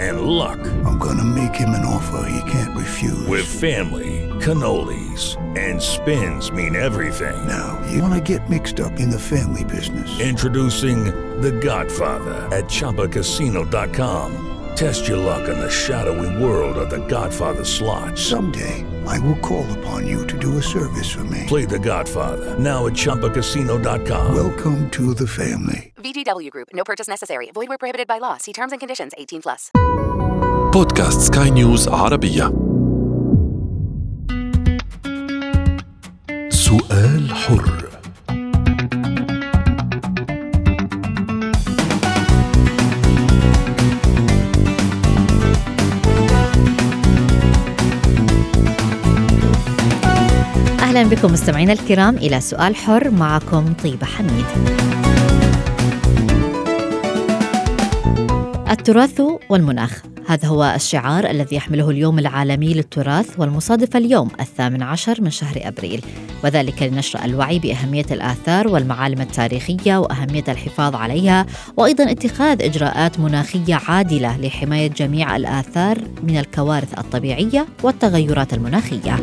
and luck. I'm gonna make him an offer he can't refuse. With family, cannolis, and spins mean everything. Now, you wanna get mixed up in the family business. Introducing The Godfather at ChumbaCasino.com. Test your luck in the shadowy world of The Godfather slot. Someday, I will call upon you to do a service for me. Play The Godfather now at ChumbaCasino.com. Welcome to the family. VGW Group. No purchase necessary. Void where prohibited by law. See terms and conditions. 18 plus. بودكاست سكاي نيوز عربية سؤال حر أهلا بكم مستمعينا الكرام إلى سؤال حر معكم طيبة حميد التراث والمناخ. هذا هو الشعار الذي يحمله اليوم العالمي للتراث والمصادف اليوم الثامن عشر من شهر أبريل. وذلك لنشر الوعي بأهمية الآثار والمعالم التاريخية وأهمية الحفاظ عليها وأيضا اتخاذ إجراءات مناخية عادلة لحماية جميع الآثار من الكوارث الطبيعية والتغيرات المناخية.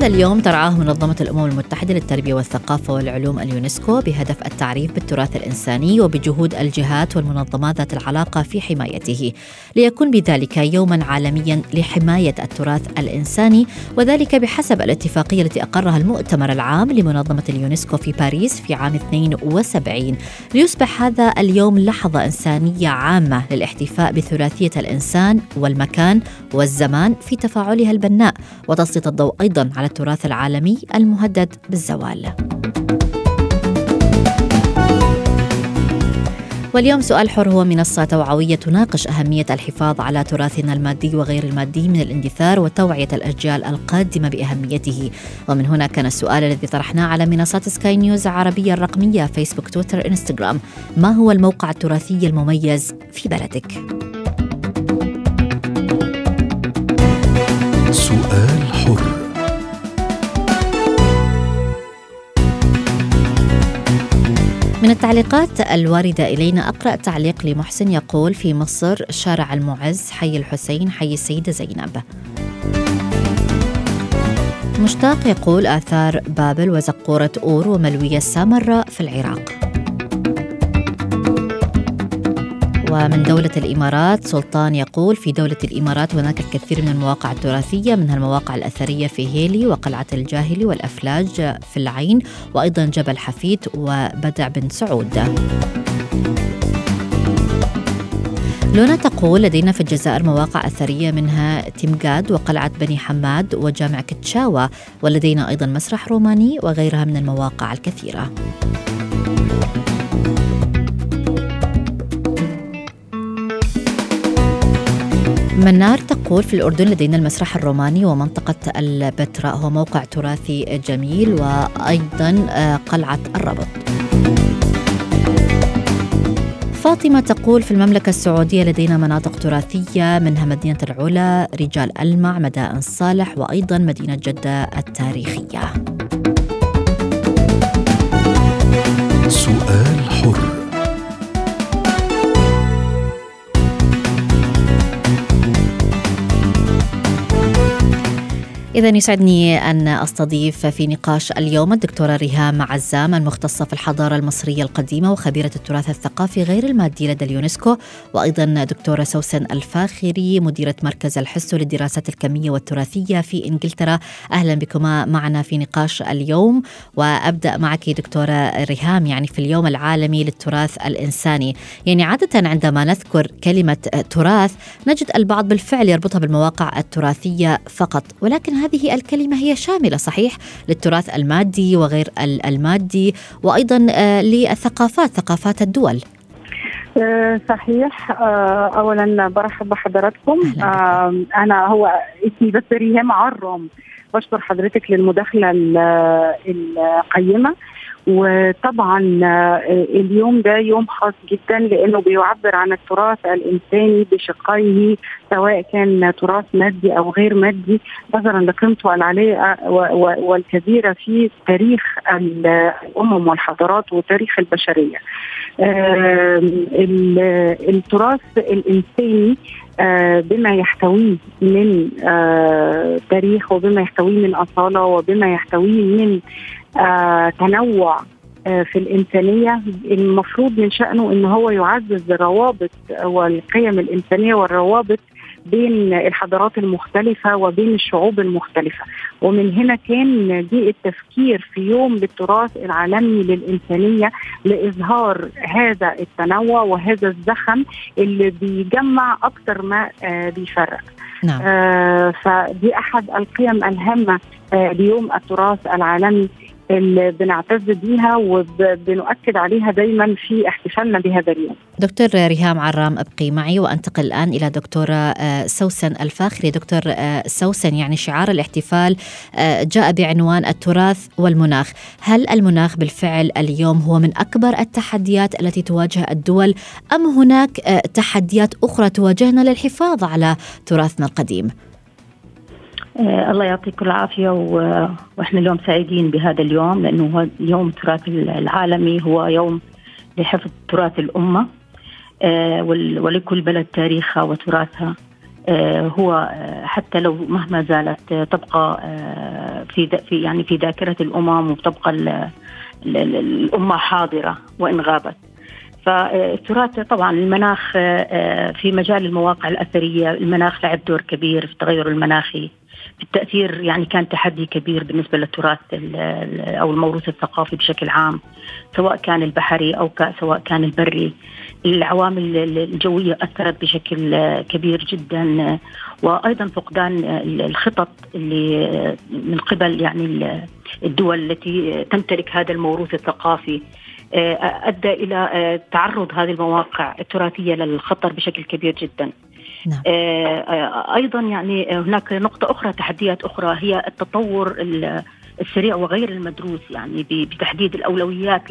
هذا اليوم ترعاه منظمة الأمم المتحدة للتربية والثقافة والعلوم اليونسكو بهدف التعريف بالتراث الإنساني وبجهود الجهات والمنظمات ذات العلاقة في حمايته ليكون بذلك يوما عالميا لحماية التراث الإنساني وذلك بحسب الاتفاقية التي أقرها المؤتمر العام لمنظمة اليونسكو في باريس في عام 72 ليصبح هذا اليوم لحظة إنسانية عامة للاحتفاء بثلاثية الإنسان والمكان والزمان في تفاعلها البناء وتسليط الضوء أيضا على التراث العالمي المهدد بالزوال. واليوم سؤال حر هو منصة توعوية تناقش أهمية الحفاظ على تراثنا المادي وغير المادي من الاندثار وتوعية الأجيال القادمة بأهميته ومن هنا كان السؤال الذي طرحناه على منصات سكاي نيوز العربية الرقمية فيسبوك تويتر إنستغرام ما هو الموقع التراثي المميز في بلدك؟ التعليقات الواردة إلينا أقرأ تعليق لمحسن يقول في مصر شارع المعز حي الحسين حي السيدة زينب. مشتاق يقول آثار بابل وزقورة أور وملوية سامراء في العراق. ومن دولة الإمارات سلطان يقول في دولة الإمارات هناك الكثير من المواقع التراثية منها المواقع الأثرية في هيلي وقلعة الجاهلي والأفلاج في العين وأيضا جبل حفيد وبدع بن سعود. لونا تقول لدينا في الجزائر مواقع أثرية منها تيمجاد وقلعة بني حماد وجامع كتشاوى ولدينا أيضا مسرح روماني وغيرها من المواقع الكثيرة. منار تقول في الأردن لدينا المسرح الروماني ومنطقة البتراء هو موقع تراثي جميل وأيضا قلعة الربط. فاطمة تقول في المملكة السعودية لدينا مناطق تراثية منها مدينة العلا رجال ألمع مدائن صالح وأيضا مدينة جدة التاريخية. إذا يسعدني أن أستضيف في نقاش اليوم الدكتورة ريهام عزام المختصة في الحضارة المصرية القديمة وخبيرة التراث الثقافي غير المادي لدى اليونسكو وأيضا دكتورة سوسن الفاخري مديرة مركز الحس للدراسات الكمية والتراثية في إنجلترا. أهلا بكما معنا في نقاش اليوم وأبدأ معك دكتورة ريهام يعني في اليوم العالمي للتراث الإنساني. يعني عادة عندما نذكر كلمة تراث نجد البعض بالفعل يربطها بالمواقع التراثية فقط ولكن هذه هذه الكلمة هي شاملة صحيح للتراث المادي وغير المادي وأيضا آه، للثقافات ثقافات الدول. آه، صحيح. آه، اولا برحب بحضراتكم. أنا هو اسمي بس ريهام عرم بشكر حضرتك للمداخلة القيمة. وطبعا آه، اليوم ده يوم خاص جدا لأنه بيعبر عن التراث الإنساني بشقيه سواء كان تراث مادي أو غير مادي نظرا لقيمته العالية والكبيرة في تاريخ الأمم والحضارات وتاريخ البشرية. التراث الإنساني آه، بما يحتويه من آه، تاريخ وبما يحتويه من أصالة وبما يحتويه من آه، تنوع في الإنسانية. المفروض من شأنه أن هو يعزز الروابط والقيم الإنسانية والروابط بين الحضارات المختلفة وبين الشعوب المختلفة. ومن هنا كان جه التفكير في يوم للتراث العالمي للإنسانية لإظهار هذا التنوع وهذا الزخم اللي بيجمع أكثر ما آه بيفرق. نعم. آه فدي أحد القيم الهامة آه ليوم التراث العالمي. اللي بنعتز بيها وبنؤكد عليها دايما في احتفالنا بهذا اليوم. دكتور ريهام عرام ابقي معي وأنتقل الآن إلى دكتورة آه، سوسن الفاخري، دكتور آه، سوسن يعني شعار الاحتفال آه، جاء بعنوان التراث والمناخ، هل المناخ بالفعل اليوم هو من أكبر التحديات التي تواجه الدول أم هناك تحديات أخرى تواجهنا للحفاظ على تراثنا القديم؟ آه الله يعطيكم العافية وإحنا اليوم سعيدين بهذا اليوم لأنه هو يوم التراث العالمي هو يوم لحفظ تراث الأمة آه ولكل بلد تاريخها وتراثها آه هو آه، حتى لو مهما زالت تبقى آه، في في يعني في ذاكرة الأمم وتبقى الأمة حاضرة وإن غابت. فالتراث طبعا المناخ آه، في مجال المواقع الأثرية المناخ لعب دور كبير في التغير المناخي بالتاثير يعني كان تحدي كبير بالنسبة للتراث أو الموروث الثقافي بشكل عام سواء كان البحري أو سواء كان البري العوامل الجوية أثرت بشكل كبير جدا وأيضا فقدان الخطط اللي من قبل يعني الدول التي تمتلك هذا الموروث الثقافي أدى إلى تعرض هذه المواقع التراثية للخطر بشكل كبير جدا. نعم. آه، آه، أيضا يعني هناك نقطة أخرى تحديات أخرى هي التطور السريع وغير المدروس يعني بتحديد الأولويات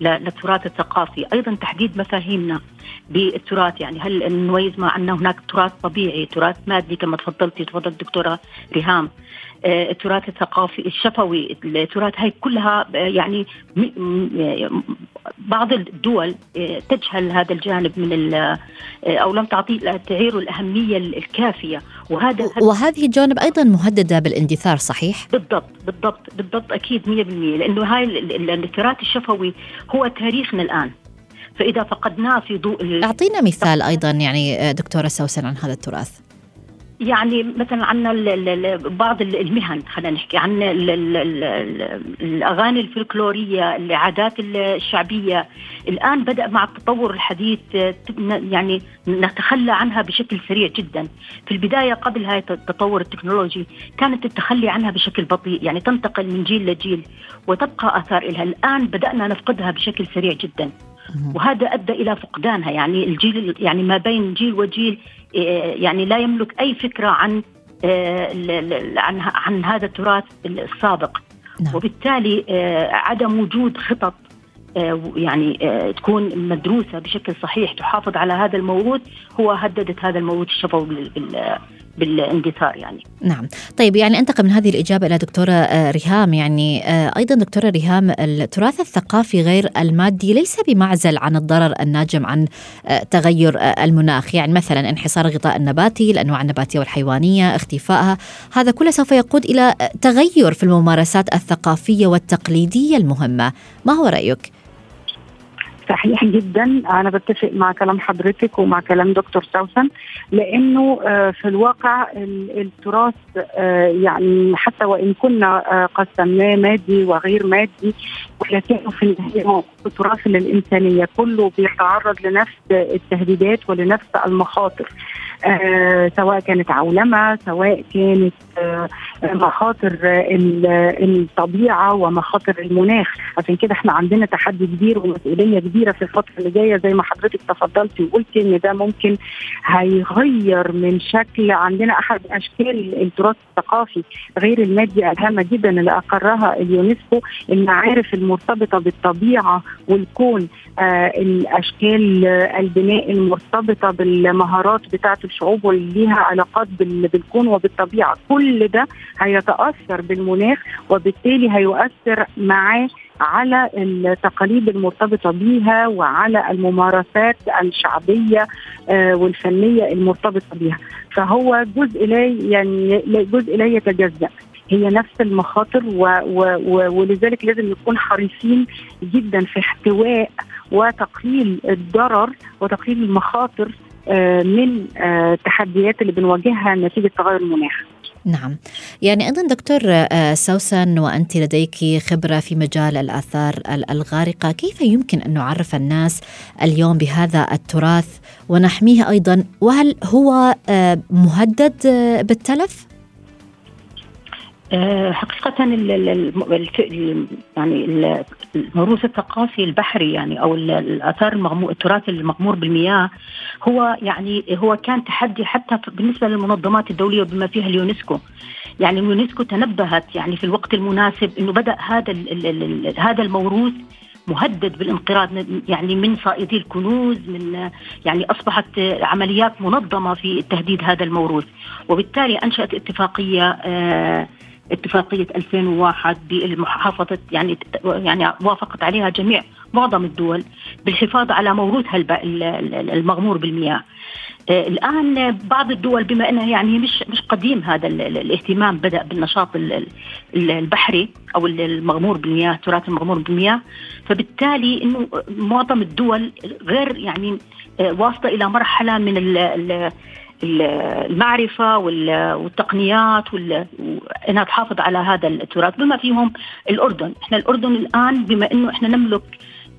للتراث الثقافي، أيضا تحديد مفاهيمنا بالتراث يعني هل نميز مع أن هناك تراث طبيعي، تراث مادي كما تفضلتي تفضلت الدكتورة ريهام، التراث الثقافي الشفوي التراث هاي كلها آه، يعني بعض الدول آه، تجهل هذا الجانب من أو لم تعطيه تعيره الأهمية الكافية. وهذا وهذه الجوانب أيضا مهددة بالاندثار صحيح؟ بالضبط بالضبط بالضبط أكيد 100% لأنه هاي التراث الشفوي هو تاريخنا الآن. فإذا فقدناه في ضوء أعطينا مثال أيضا يعني دكتورة سوسن عن هذا التراث. يعني مثلا عندنا بعض المهن خلينا نحكي عن الأغاني الفلكلورية العادات الشعبية. الآن بدأ مع التطور الحديث يعني نتخلى عنها بشكل سريع جدا. في البداية قبل هاي التطور التكنولوجي كانت التخلي عنها بشكل بطيء يعني تنتقل من جيل لجيل وتبقى آثار لها الآن بدأنا نفقدها بشكل سريع جدا. وهذا أدى إلى فقدانها. يعني الجيل يعني ما بين جيل وجيل آه، يعني لا يملك أي فكرة عن آه، عن عن هذا التراث السابق. نعم. وبالتالي عدم وجود خطط يعني تكون مدروسة بشكل صحيح تحافظ على هذا الموروث هو هددت هذا الموروث الشفوي بالاندثار يعني. نعم. طيب يعني أنتقل من هذه الإجابة إلى دكتورة آه، ريهام. يعني آه، أيضا دكتورة ريهام التراث الثقافي غير المادي ليس بمعزل عن الضرر الناجم عن آه، تغير المناخ. يعني مثلا انحصار الغطاء النباتي الأنواع النباتية والحيوانية اختفائها. هذا كله سوف يقود إلى تغير في الممارسات الثقافية والتقليدية المهمة. ما هو رأيك؟ صحيح جدا. أنا بتفق مع كلام حضرتك ومع كلام دكتور سوسن لأنه آه، في الواقع ال- التراث آه، يعني حتى وإن كنا قسمناه مادي وغير مادي ولكنه في النهاية تراث للإنسانية. كله بيتعرض لنفس التهديدات ولنفس المخاطر. سواء كانت عولمه سواء كانت آه مخاطر آه، ال- الطبيعة ومخاطر المناخ. عشان كده إحنا عندنا تحدي كبير ومسؤولية كبيرة في الفترة اللي جاية. زي ما حضرتك تفضلتي وقلتي إن ده ممكن هيغير من شكل عندنا أحد أشكال التراث الثقافي غير المادي الهامه جدا اللي أقرها اليونسكو المعارف المرتبطة بالطبيعة والكون آه الأشكال آه، البناء المرتبطة بالمهارات بتاعه الشعوب واللي ليها علاقات بال- بالكون وبالطبيعة. كل ده هيتأثر بالمناخ وبالتالي هيؤثر معاه على التقاليد المرتبطة بيها وعلى الممارسات الشعبية آه، والفنية المرتبطة بيها. فهو جزء لا يعني جزء لا يتجزأ. هي نفس المخاطر و و و ولذلك لازم نكون حريصين جدا في احتواء وتقليل الضرر وتقليل المخاطر من آه، التحديات اللي بنواجهها نتيجة تغير المناخ. نعم يعني أيضا دكتور آه، سوسن وأنت لديك خبرة في مجال الآثار ال- الغارقة كيف يمكن أن نعرف الناس اليوم بهذا التراث ونحميه أيضا وهل هو آه، مهدد آه، بالتلف؟ آه، حقيقة يعني ال- الموروث الثقافي البحري يعني أو ال- الآثار المغمور التراث المغمور بالمياه هو يعني هو كان تحدي حتى بالنسبة للمنظمات الدولية بما فيها اليونسكو. يعني اليونسكو تنبهت يعني في الوقت المناسب إنه بدأ هذا هذا الموروث مهدد بالانقراض يعني من صائدي الكنوز من يعني أصبحت عمليات منظمة في تهديد هذا الموروث. وبالتالي أنشأت اتفاقية آه اتفاقية 2001 بالمحافظه يعني يعني وافقت عليها جميع معظم الدول بالحفاظ على موروثها المغمور بالمياه. آه، الآن بعض الدول بما إنها يعني مش مش قديم هذا ال- ال- الاهتمام بدأ بالنشاط ال- ال- البحري أو ال- المغمور بالمياه التراث المغمور بالمياه فبالتالي إنه معظم الدول غير يعني آه، واصلة إلى مرحلة من ال- ال- ال- المعرفة وال- والتقنيات وال- وإنها تحافظ على هذا التراث. بما فيهم الأردن، إحنا الأردن الآن بما إنه إحنا نملك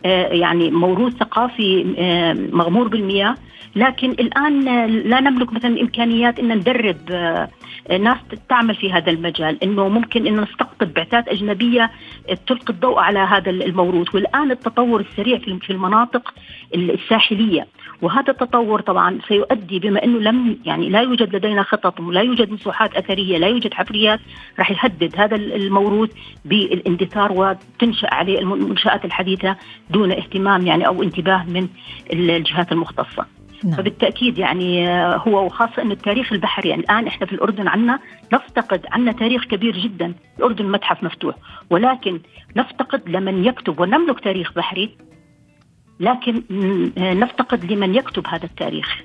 آه، يعني موروث ثقافي آه، مغمور بالمياه لكن الآن لا نملك مثلا إمكانيات إن ندرب آه، ناس تعمل في هذا المجال إنه ممكن إن نستقطب بعثات أجنبية آه، تلقي الضوء على هذا الموروث والآن التطور السريع في في المناطق الساحلية وهذا التطور طبعا سيؤدي بما إنه لم يعني لا يوجد لدينا خطط ولا يوجد مساحات أثرية لا يوجد حفريات راح يهدد هذا الموروث بالاندثار وتنشأ عليه المنشآت الحديثة دون اهتمام يعني أو انتباه من الجهات المختصة. نعم. فبالتأكيد يعني آه، هو وخاصة إنه التاريخ البحري يعني الآن إحنا في الأردن عندنا نفتقد عندنا تاريخ كبير جدا، الأردن متحف مفتوح، ولكن نفتقد لمن يكتب ونملك تاريخ بحري لكن آه، نفتقد لمن يكتب هذا التاريخ.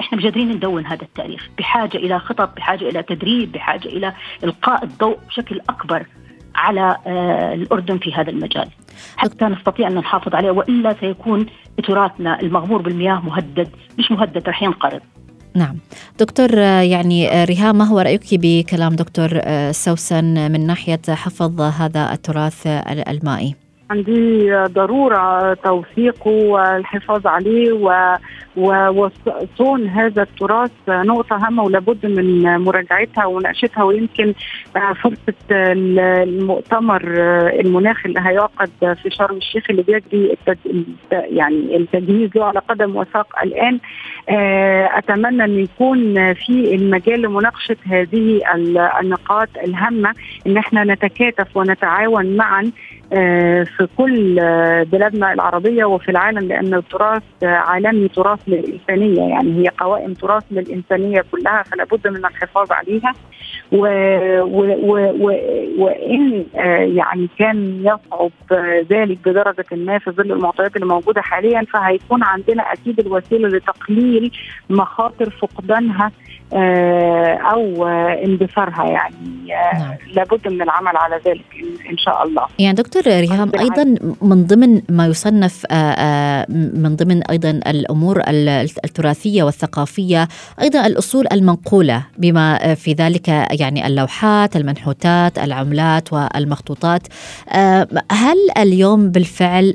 إحنا مش قادرين ندون هذا التاريخ، بحاجة إلى خطط، بحاجة إلى تدريب، بحاجة إلى إلقاء الضوء بشكل أكبر على آه، الأردن في هذا المجال. حتى نستطيع أن نحافظ عليه وإلا سيكون تراثنا المغمور بالمياه مهدد، مش مهدد رح ينقرض. نعم دكتور يعني آه، ريهام ما هو رأيك بكلام دكتور آه، سوسن من ناحية حفظ هذا التراث المائي عندي ضرورة توثيقه والحفاظ عليه و... وصون هذا التراث نقطة هامة ولابد من مراجعتها ومناقشتها ويمكن فرصة المؤتمر المناخ اللي هيعقد في شرم الشيخ اللي بيجري. يعني التجهيز له على قدم وساق الآن أتمنى أن يكون في المجال لمناقشة هذه النقاط الهامة أن إحنا نتكاتف ونتعاون معا في كل بلادنا العربية وفي العالم لأن التراث عالمي تراث للإنسانية. يعني هي قوائم تراث للإنسانية كلها فلا بد من الحفاظ عليها. و و و و وإن آه، يعني كان يصعب آه، ذلك بدرجة ما في ظل المعطيات اللي موجودة حاليا فهيكون عندنا أكيد الوسيلة لتقليل مخاطر فقدانها آه، آه، اندثارها. يعني آه، نعم. لابد من العمل على ذلك. إن شاء الله يعني دكتور ريهام. أيضا من ضمن ما يصنف آه، آه، من ضمن أيضا الأمور ال- التراثية والثقافية أيضا الأصول المنقولة بما في ذلك يعني اللوحات، المنحوتات، العملات والمخطوطات. آه، هل اليوم بالفعل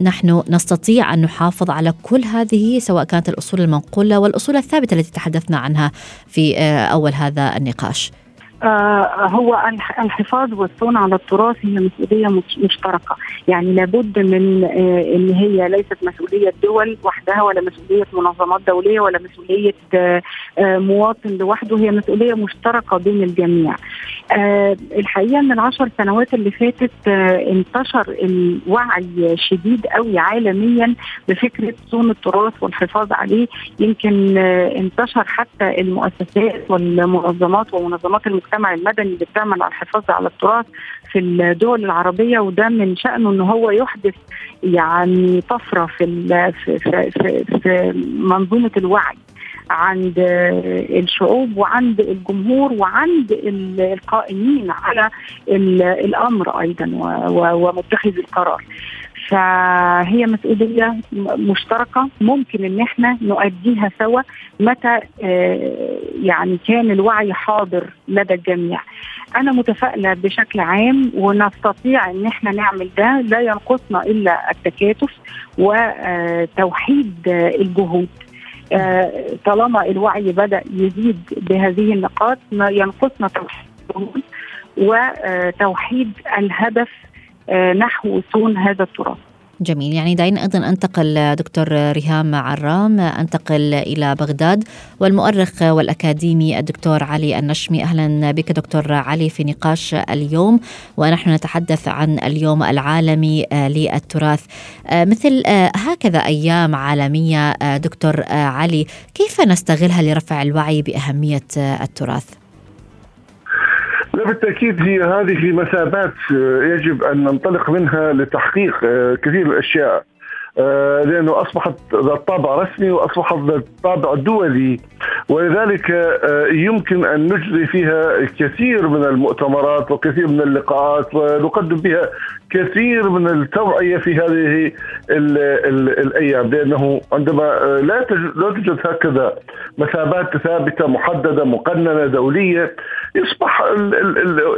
نحن نستطيع أن نحافظ على كل هذه سواء كانت الأصول المنقولة والأصول الثابتة التي تحدثنا عنها في آه، أول هذا النقاش؟ آه، هو الح- الحفاظ والصون على التراث هي مسؤولية مش- مشتركة، يعني لابد من آه، إن هي ليست مسؤولية دول وحدها ولا مسؤولية منظمات دولية ولا مسؤولية آه، مواطن لوحده هي مسؤولية مشتركة بين الجميع. آه، الحقيقة إن العشر سنوات اللي فاتت آه، انتشر الوعي شديد قوي عالميا بفكرة صون التراث والحفاظ عليه. يمكن آه، انتشر حتى المؤسسات والمنظمات ومنظمات المجتمع المدني اللي بتعمل على الحفاظ على التراث في الدول العربية وده من شأنه إن هو يحدث يعني طفرة في في في, في, في منظومة الوعي. عند الشعوب وعند الجمهور وعند ال- القائمين على ال- الأمر أيضا ومتخذ القرار. فهي مسؤولية م- مشتركة ممكن إن إحنا نؤديها سوا متى آه، يعني كان الوعي حاضر لدى الجميع. أنا متفائلة بشكل عام ونستطيع إن إحنا نعمل ده لا ينقصنا إلا التكاتف وتوحيد الجهود. آه، طالما الوعي بدأ يزيد بهذه النقاط ينقصنا توحيد وتوحيد الهدف آه، نحو صون هذا التراث. جميل. يعني دعينا أيضا انتقل دكتور ريهام عرام انتقل إلى بغداد والمؤرخ والأكاديمي الدكتور علي النشمي. أهلا بك دكتور علي في نقاش اليوم ونحن نتحدث عن اليوم العالمي للتراث. مثل هكذا أيام عالمية آه، دكتور علي كيف نستغلها لرفع الوعي بأهمية آه، التراث؟ لا بالتأكيد هي هذه مثابات آه، يجب أن ننطلق منها لتحقيق آه، كثير الأشياء. آه، لأنه أصبحت ذات طابع رسمي وأصبحت ذات طابع دولي ولذلك يمكن أن نجري فيها كثير من المؤتمرات وكثير من اللقاءات ونقدم بها كثير من التوعية في هذه ال ال الأيام لأنه عندما لا توجد هكذا مثابات ثابتة محددة مقننة دولية يصبح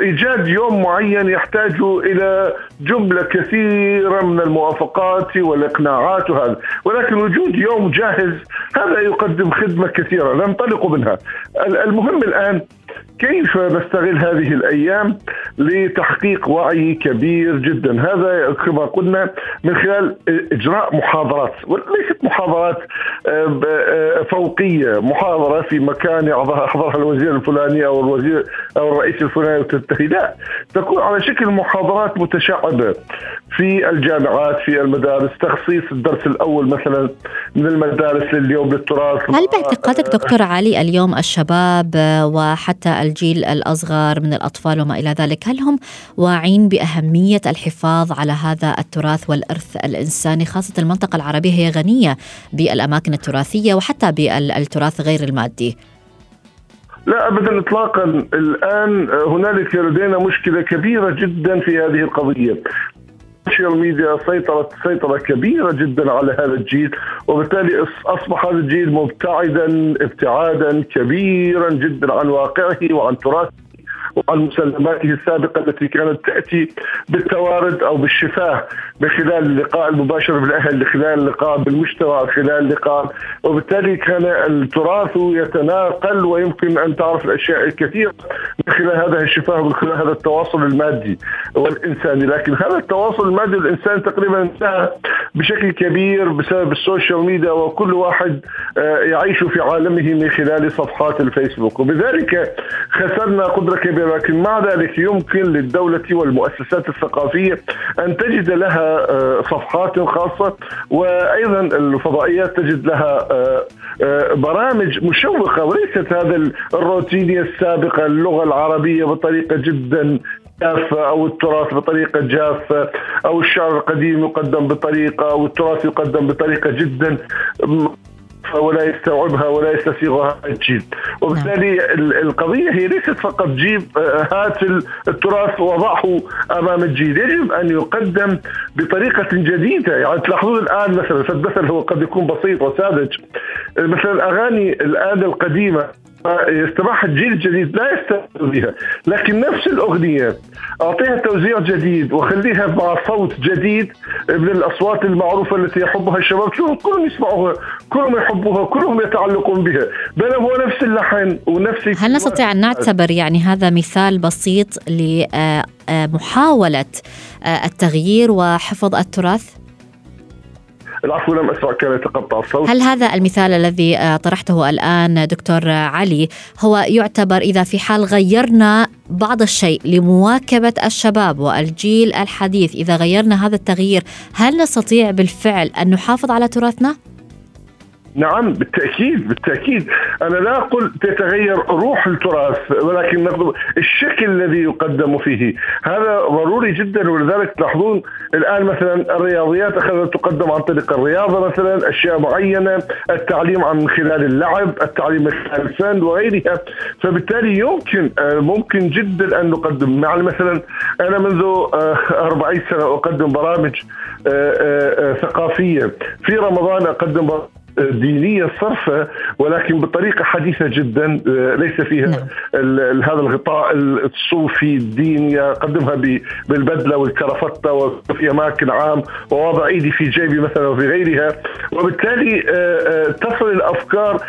إيجاد يوم معين يحتاج إلى جملة كثيرة من الموافقات والإقناعات وهذا. ولكن وجود يوم جاهز هذا يقدم خدمة كثيرة ننطلق منها. ال- المهم الآن كيف نستغل هذه الأيام لتحقيق وعي كبير جدا؟ هذا كما قلنا من خلال إجراء محاضرات وليست محاضرات آه، آه، فوقية محاضرة في مكان يحضرها الوزير الفلاني أو الوزير أو الرئيس الفلاني وتنتهي لا تكون على شكل محاضرات متشعبة في الجامعات في المدارس تخصيص الدرس الأول مثلا من المدارس لليوم للتراث. هل باعتقادك دكتور علي اليوم الشباب آه، وحتى الجيل الأصغر من الأطفال وما إلى ذلك. هل هم واعين بأهمية الحفاظ على هذا التراث والإرث الإنساني؟ خاصة المنطقة العربية هي غنية بالأماكن التراثية وحتى بالتراث غير المادي. لا ابدا اطلاقا. الآن هنالك لدينا مشكلة كبيرة جدا في هذه القضية. ال social media سيطرت سيطرة كبيرة جدا على هذا الجيل وبالتالي أص- أصبح هذا الجيل مبتعدا ابتعادا كبيرا جدا عن واقعه وعن تراثه وعن مسلماته السابقة التي كانت تأتي بالتوارد أو بالشفاه. من خلال اللقاء المباشر بالأهل من خلال اللقاء بالمجتمع من خلال اللقاء. وبالتالي كان التراث يتناقل ويمكن أن تعرف الأشياء الكثيرة من خلال هذا الشفاه ومن خلال هذا التواصل المادي والإنساني. لكن هذا التواصل المادي والإنساني تقريبا انتهى بشكل كبير بسبب ال social media وكل واحد آه، يعيش في عالمه من خلال صفحات الفيسبوك. وبذلك خسرنا قدرة كبيرة لكن مع ذلك يمكن للدولة والمؤسسات الثقافية أن تجد لها صفحات خاصة وأيضا الفضائيات تجد لها آه، آه، برامج مشوقة وليست هذا الروتينية السابقة اللغة العربية بطريقة جدا جافة أو التراث بطريقة جافة أو الشعر القديم يقدم بطريقة أو التراث يقدم بطريقة جدا ولا يستوعبها ولا يستسيغها الجيل وبالتالي ال- القضية هي ليست فقط جيب آه، هات التراث وضعه أمام الجيل يجب أن يقدم بطريقة جديدة. يعني تلاحظون الآن مثلا فالمثل هو قد يكون بسيط وساذج. مثلا الأغاني الآن القديمة يستباح الجيل الجديد لا يستمتع بها لكن نفس الأغنية أعطيها توزيع جديد وخليها مع صوت جديد من الأصوات المعروفة التي يحبها الشباب شوفوا كلهم يسمعوها كلهم يحبوها كلهم يتعلقون بها بل هو نفس اللحن ونفس هل نستطيع أن نعتبر يعني هذا مثال بسيط لمحاولة التغيير وحفظ التراث؟ العفو لم اسمع كان يتقطع الصوت هل هذا المثال الذي آه، طرحته الآن دكتور علي هو يعتبر إذا في حال غيرنا بعض الشيء لمواكبة الشباب والجيل الحديث إذا غيرنا هذا التغيير هل نستطيع بالفعل أن نحافظ على تراثنا؟ نعم بالتأكيد بالتأكيد. أنا لا أقول تتغير روح التراث ولكن الشكل الذي يقدم فيه. هذا ضروري جدا ولذلك تلاحظون الآن مثلا الرياضيات أخذت تقدم عن طريق الرياضة مثلا أشياء معينة التعليم عن خلال اللعب التعليم من خلال الفن وغيرها. فبالتالي يمكن آه، ممكن جدا أن نقدم. مع مثلا أنا منذ 40 سنة أقدم برامج آه، آه، ثقافية. في رمضان أقدم برامج دينية صرفة ولكن بطريقة حديثة جدا ليس فيها نعم. هذا الغطاء الصوفي الديني يقدمها بالبدلة والكرفتة وفي أماكن عام ووضع إيدي في جيبي مثلا وفي غيرها وبالتالي تصل الأفكار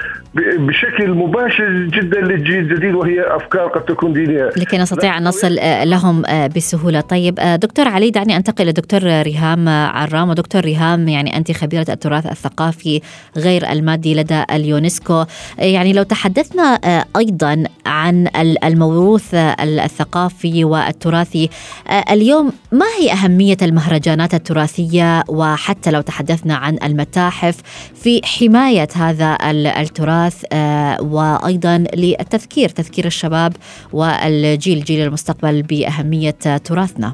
بشكل مباشر جدا للجيل الجديد وهي أفكار قد تكون دينية. لكي نستطيع ان نصل لهم بسهولة. طيب دكتور علي دعني أنتقل لدكتور ريهام عرام. ودكتور ريهام يعني أنت خبيرة التراث الثقافي غير المادي لدى اليونسكو. يعني لو تحدثنا أيضا عن الموروث الثقافي والتراثي. اليوم ما هي أهمية المهرجانات التراثية؟ وحتى لو تحدثنا عن المتاحف في حماية هذا التراث؟ وأيضا للتذكير تذكير الشباب والجيل جيل المستقبل بأهمية تراثنا.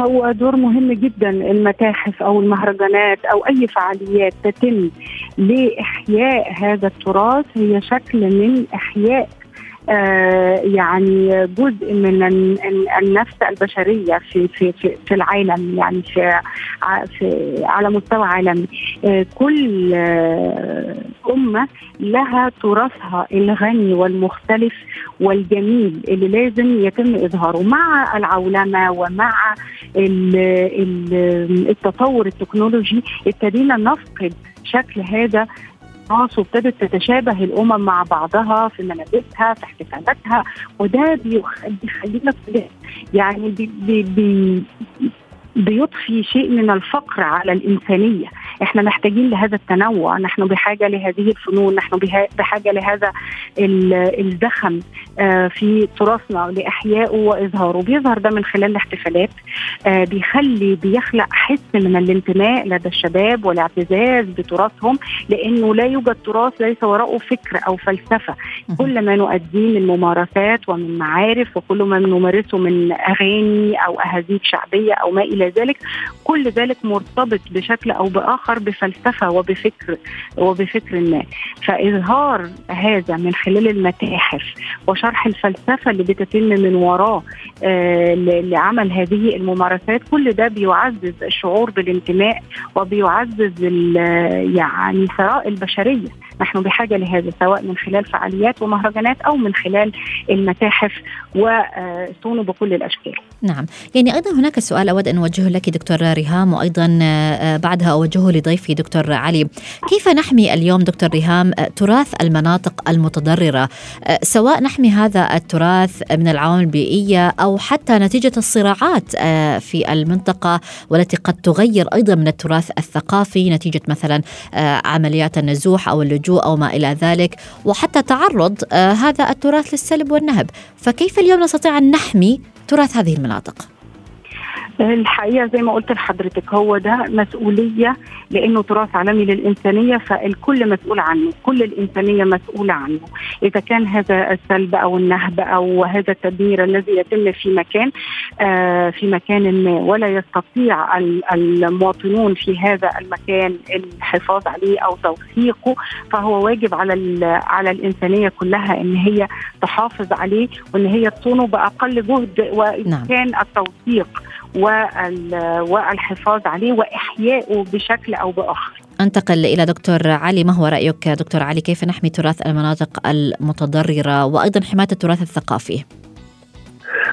هو دور مهم جدا المتاحف أو المهرجانات أو أي فعاليات تتم لإحياء هذا التراث. هي شكل من إحياء آه يعني جزء من النفس البشرية في في في, في العالم يعني في, في على مستوى عالمي. آه كل آه أمة لها تراثها الغني والمختلف والجميل اللي لازم يتم إظهاره مع العولمة ومع ال ال التطور التكنولوجي ابتدينا نفقد شكل هذا الأشخاص وابتدت تتشابه الأمم مع بعضها في ملابسها في احتفالاتها وده بيخلينا يعني بي بي بي بيضفي شيء من الفقر على الإنسانية. إحنا محتاجين لهذا التنوع. نحن بحاجة لهذه الفنون نحن بحاجة لهذا الزخم في تراثنا لإحيائه وإظهاره. بيظهر ده من خلال الاحتفالات. بيخلي بيخلق حس من الانتماء لدى الشباب والاعتزاز بتراثهم لأنه لا يوجد تراث ليس وراءه فكر أو فلسفة. كل ما نؤديه من ممارسات ومن معارف وكل ما نمارسه من أغاني أو أهازيج شعبية أو ما إلى ذلك كل ذلك مرتبط بشكل أو بآخر بفلسفة وبفكر وبفكر ما. فإظهار هذا من خلال المتاحف وشرح الفلسفة اللي بتتم من وراه آه لعمل هذه الممارسات كل ده بيعزز الشعور بالانتماء وبيعزز يعني ثراء البشرية. نحن بحاجة لهذا سواء من خلال فعاليات ومهرجانات أو من خلال المتاحف وصونه بكل الأشكال. نعم. يعني أيضا هناك سؤال أود أن أوجهه لك دكتور ريهام وأيضا بعدها أوجهه لضيفي دكتور علي. كيف نحمي اليوم دكتور ريهام تراث المناطق المتضررة؟ سواء نحمي هذا التراث من العوامل البيئية أو حتى نتيجة الصراعات في المنطقة والتي قد تغير أيضا من التراث الثقافي نتيجة مثلا عمليات النزوح أو اللجوء أو ما إلى ذلك وحتى تعرض هذا التراث للسلب والنهب. فكيف اليوم نستطيع أن نحمي تراث هذه المناطق؟ الحقيقة زي ما قلت لحضرتك هو ده مسؤولية لأنه تراث عالمي للإنسانية فالكل مسؤول عنه، كل الإنسانية مسؤولة عنه، إذا كان هذا السلب أو النهب أو هذا التدمير الذي يتم في مكان آه في مكان ما ولا يستطيع المواطنون في هذا المكان الحفاظ عليه أو توثيقه فهو واجب على على الإنسانية كلها إن هي تحافظ عليه وإن هي تصونه بأقل جهد وإن نعم. كان التوثيق والحفاظ عليه وإحيائه بشكل أو بآخر. أنتقل إلى دكتور علي ما هو رأيك دكتور علي كيف نحمي تراث المناطق المتضررة وأيضا حماية التراث الثقافي؟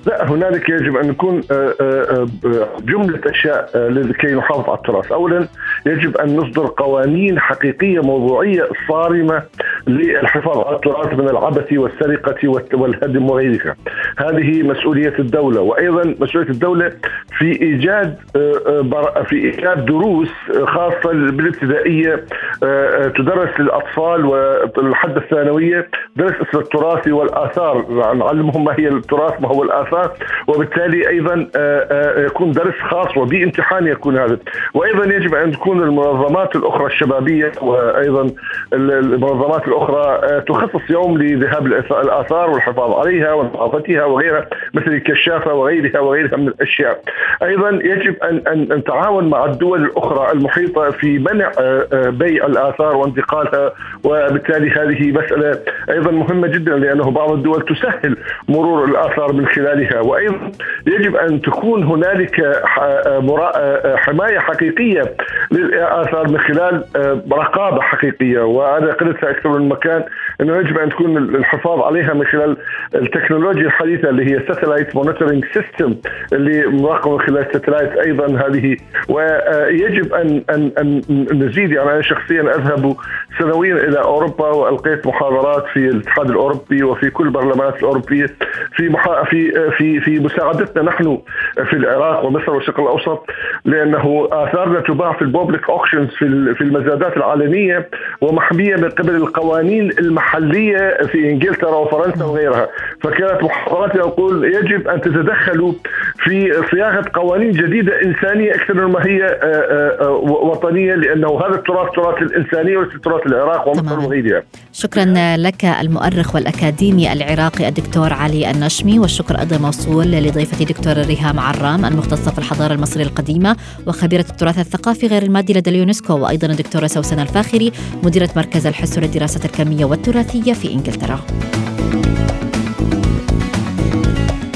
لا هنالك يجب أن نكون آه، آه، آه، جملة أشياء لكي نحافظ على التراث، اولا يجب أن نصدر قوانين حقيقية موضوعية صارمة للحفاظ على التراث من العبث والسرقة والهدم وغيرها. هذه مسؤولية الدولة. وأيضا مسؤولية الدولة في إيجاد في إيجاد دروس خاصة بالابتدائية تدرس للأطفال والحد الثانوية درس اسم التراث والآثار. نعلمهم ما هي التراث ما هو الآثار. وبالتالي أيضا آه، آه، يكون درس خاص وبامتحان يكون هذا وأيضا يجب أن تكون المنظمات الأخرى الشبابية وأيضا المنظمات الأخرى آه، تخصص يوم لذهاب الآثار والحفاظ عليها ونظافتها وغيرها مثل الكشافة وغيرها وغيرها من الأشياء. أيضا يجب ان ان نتعاون مع الدول الأخرى المحيطة في منع بيع الآثار وانتقالها وبالتالي هذه مسألة أيضا مهمة جدا لأنه بعض الدول تسهل مرور الآثار من خلالها وأيضا يجب أن تكون هنالك حماية حقيقية للآثار من خلال رقابة حقيقية وأنا قلتها أكثر من مكان إنه يجب أن تكون الحفاظ عليها من خلال التكنولوجيا الحديثة اللي هي satellite monitoring system اللي مراقبة من خلال ال satellite أيضا هذه ويجب ان ان أن نزيد يعني أنا شخصيا أذهب سنويا إلى أوروبا وألقيت محاضرات في الاتحاد الأوروبي وفي كل البرلمانات الأوروبية في. في في في مساعدتنا نحن في العراق ومصر والشرق الأوسط لأنه آثارنا تباع في ال public auctions في في المزادات العالمية ومحمية من قبل القوانين المحلية في إنجلترا وفرنسا وغيرها. فكانت محاضراتي أقول يجب أن تتدخلوا في صياغة قوانين جديدة إنسانية أكثر مما هي وطنية لأنه هذا التراث تراث الإنسانية وليس تراث العراق ومصر وغيرها. شكرا لك المؤرخ والأكاديمي العراقي الدكتور علي النشمي والشكر أيضا موصول لضيفتي دكتورة ريهام عرام المختصة في الحضارة المصرية القديمة وخبيرة التراث الثقافي غير المادي لدى اليونسكو وأيضا الدكتورة سوسن الفاخري مديرة مركز الحس للدراسة الكمية والتراثية في إنجلترا.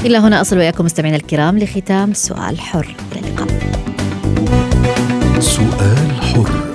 إلى هنا أصل وإياكم مستمعينا الكرام لختام سؤال حر. إلى اللقاء. سؤال حر.